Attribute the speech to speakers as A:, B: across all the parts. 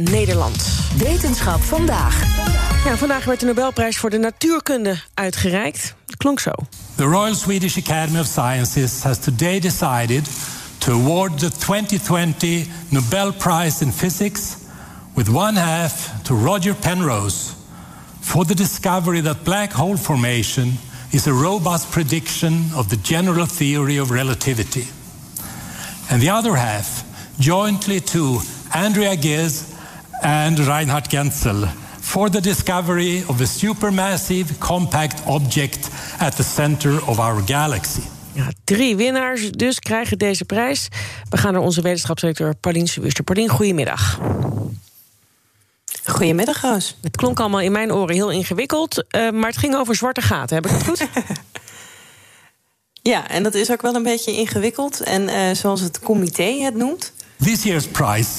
A: Nederland.
B: Wetenschap vandaag.
A: Ja, vandaag werd de Nobelprijs voor de natuurkunde uitgereikt. Klonk zo.
C: The Royal Swedish Academy of Sciences has today decided to award the 2020 Nobel Prize in Physics with one half to Roger Penrose for the discovery that black hole formation is a robust prediction of the general theory of relativity. And the other half jointly to Andrea Ghez and Reinhard Genzel for the discovery of a supermassive compact object at the center of our galaxy.
A: Ja, drie winnaars dus krijgen deze prijs. We gaan naar onze wetenschapsdirecteur Paulien Suwuster. Paulien, goedemiddag.
D: Goedemiddag, Roos.
A: Het klonk allemaal in mijn oren heel ingewikkeld, uh, maar het ging over zwarte gaten. Heb ik het goed?
D: ja, en dat is ook wel een beetje ingewikkeld. En uh, zoals het comité het noemt.
C: This year's prize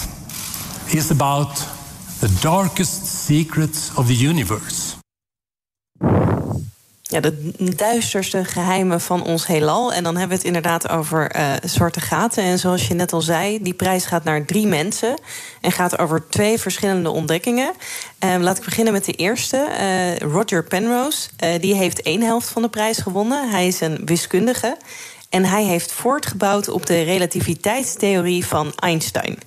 C: is about the darkest secrets of the universe.
D: Ja, de duisterste geheimen van ons heelal. En dan hebben we het inderdaad over uh, zwarte gaten. En zoals je net al zei, die prijs gaat naar drie mensen. En gaat over twee verschillende ontdekkingen. Uh, laat ik beginnen met de eerste. Uh, Roger Penrose. die heeft één helft van de prijs gewonnen. Hij is een wiskundige. En hij heeft voortgebouwd op de relativiteitstheorie van Einstein.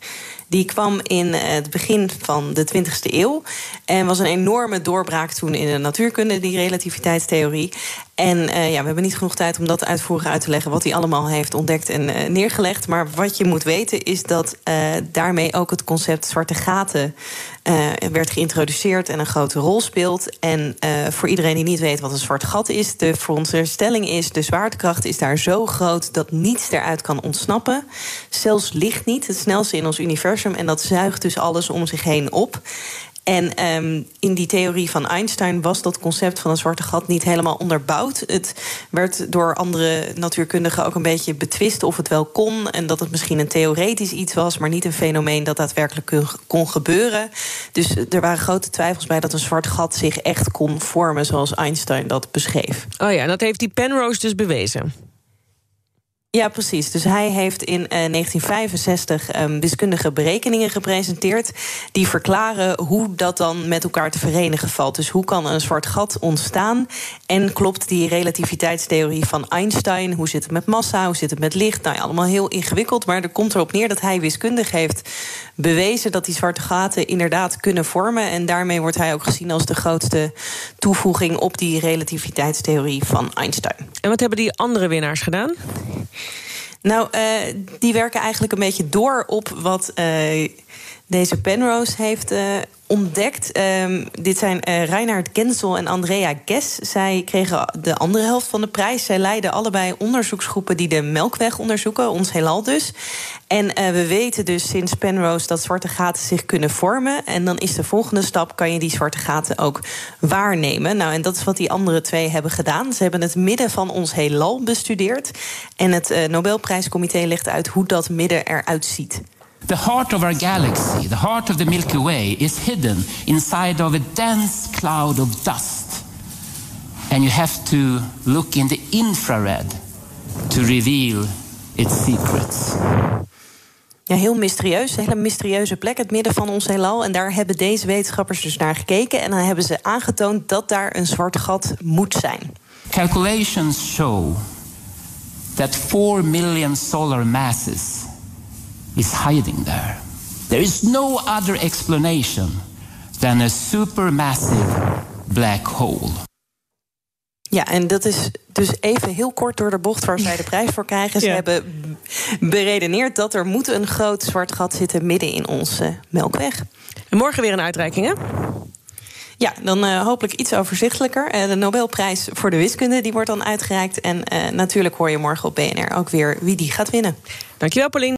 D: Die kwam in het begin van de 20e eeuw. En was een enorme doorbraak toen in de natuurkunde, die relativiteitstheorie. En uh, ja, we hebben niet genoeg tijd om dat uitvoerig uit te leggen... wat hij allemaal heeft ontdekt en uh, neergelegd. Maar wat je moet weten is dat uh, daarmee ook het concept zwarte gaten... werd geïntroduceerd en een grote rol speelt. En voor iedereen die niet weet wat een zwart gat is... de veronderstelling is, de zwaartekracht is daar zo groot... dat niets eruit kan ontsnappen. Zelfs licht niet, het snelste in ons universum. En dat zuigt dus alles om zich heen op. En um, in die theorie van Einstein was dat concept van een zwarte gat niet helemaal onderbouwd. Het werd door andere natuurkundigen ook een beetje betwist of het wel kon. En dat het misschien een theoretisch iets was, maar niet een fenomeen dat daadwerkelijk kon gebeuren. Dus er waren grote twijfels bij dat een zwart gat zich echt kon vormen zoals Einstein dat beschreef.
A: Oh ja, dat heeft die Penrose dus bewezen.
D: Ja, precies. Dus hij heeft in uh, 1965 um, wiskundige berekeningen gepresenteerd. die verklaren hoe dat dan met elkaar te verenigen valt. Dus hoe kan een zwart gat ontstaan? En klopt die relativiteitstheorie van Einstein? Hoe zit het met massa? Hoe zit het met licht? Nou ja, allemaal heel ingewikkeld. Maar er komt erop neer dat hij wiskundig heeft bewezen dat die zwarte gaten inderdaad kunnen vormen. En daarmee wordt hij ook gezien als de grootste toevoeging op die relativiteitstheorie van Einstein.
A: En wat hebben die andere winnaars gedaan?
D: Nou, uh, die werken eigenlijk een beetje door op wat uh, deze Penrose heeft uh, ontdekt. Um, dit zijn uh, Reinhard Genzel en Andrea Gess. Zij kregen de andere helft van de prijs. Zij leiden allebei onderzoeksgroepen die de melkweg onderzoeken, ons heelal dus. En uh, we weten dus sinds Penrose dat zwarte gaten zich kunnen vormen. En dan is de volgende stap: kan je die zwarte gaten ook waarnemen? Nou, en dat is wat die andere twee hebben gedaan. Ze hebben het midden van ons heelal bestudeerd. En het Nobelprijscomité legt uit hoe dat midden eruit ziet.
E: The heart of our galaxy, the heart of the Milky Way, is hidden inside of a dense cloud of dust. And you have to look in the infrared to reveal its secrets.
D: Ja, heel mysterieus. Een hele mysterieuze plek, het midden van ons heelal. En daar hebben deze wetenschappers dus naar gekeken. En dan hebben ze aangetoond dat daar een zwart gat moet zijn.
E: Calculations show that 4 million solar masses is hiding there. There is no other explanation than a supermassive black hole.
D: Ja, en dat is dus even heel kort door de bocht waar zij de prijs voor krijgen. Ze ja. hebben beredeneerd dat er moet een groot zwart gat zitten midden in onze melkweg.
A: En morgen weer een uitreiking, hè?
D: Ja, dan uh, hopelijk iets overzichtelijker. Uh, de Nobelprijs voor de wiskunde die wordt dan uitgereikt. En uh, natuurlijk hoor je morgen op BNR ook weer wie die gaat winnen.
A: Dankjewel, Paulien.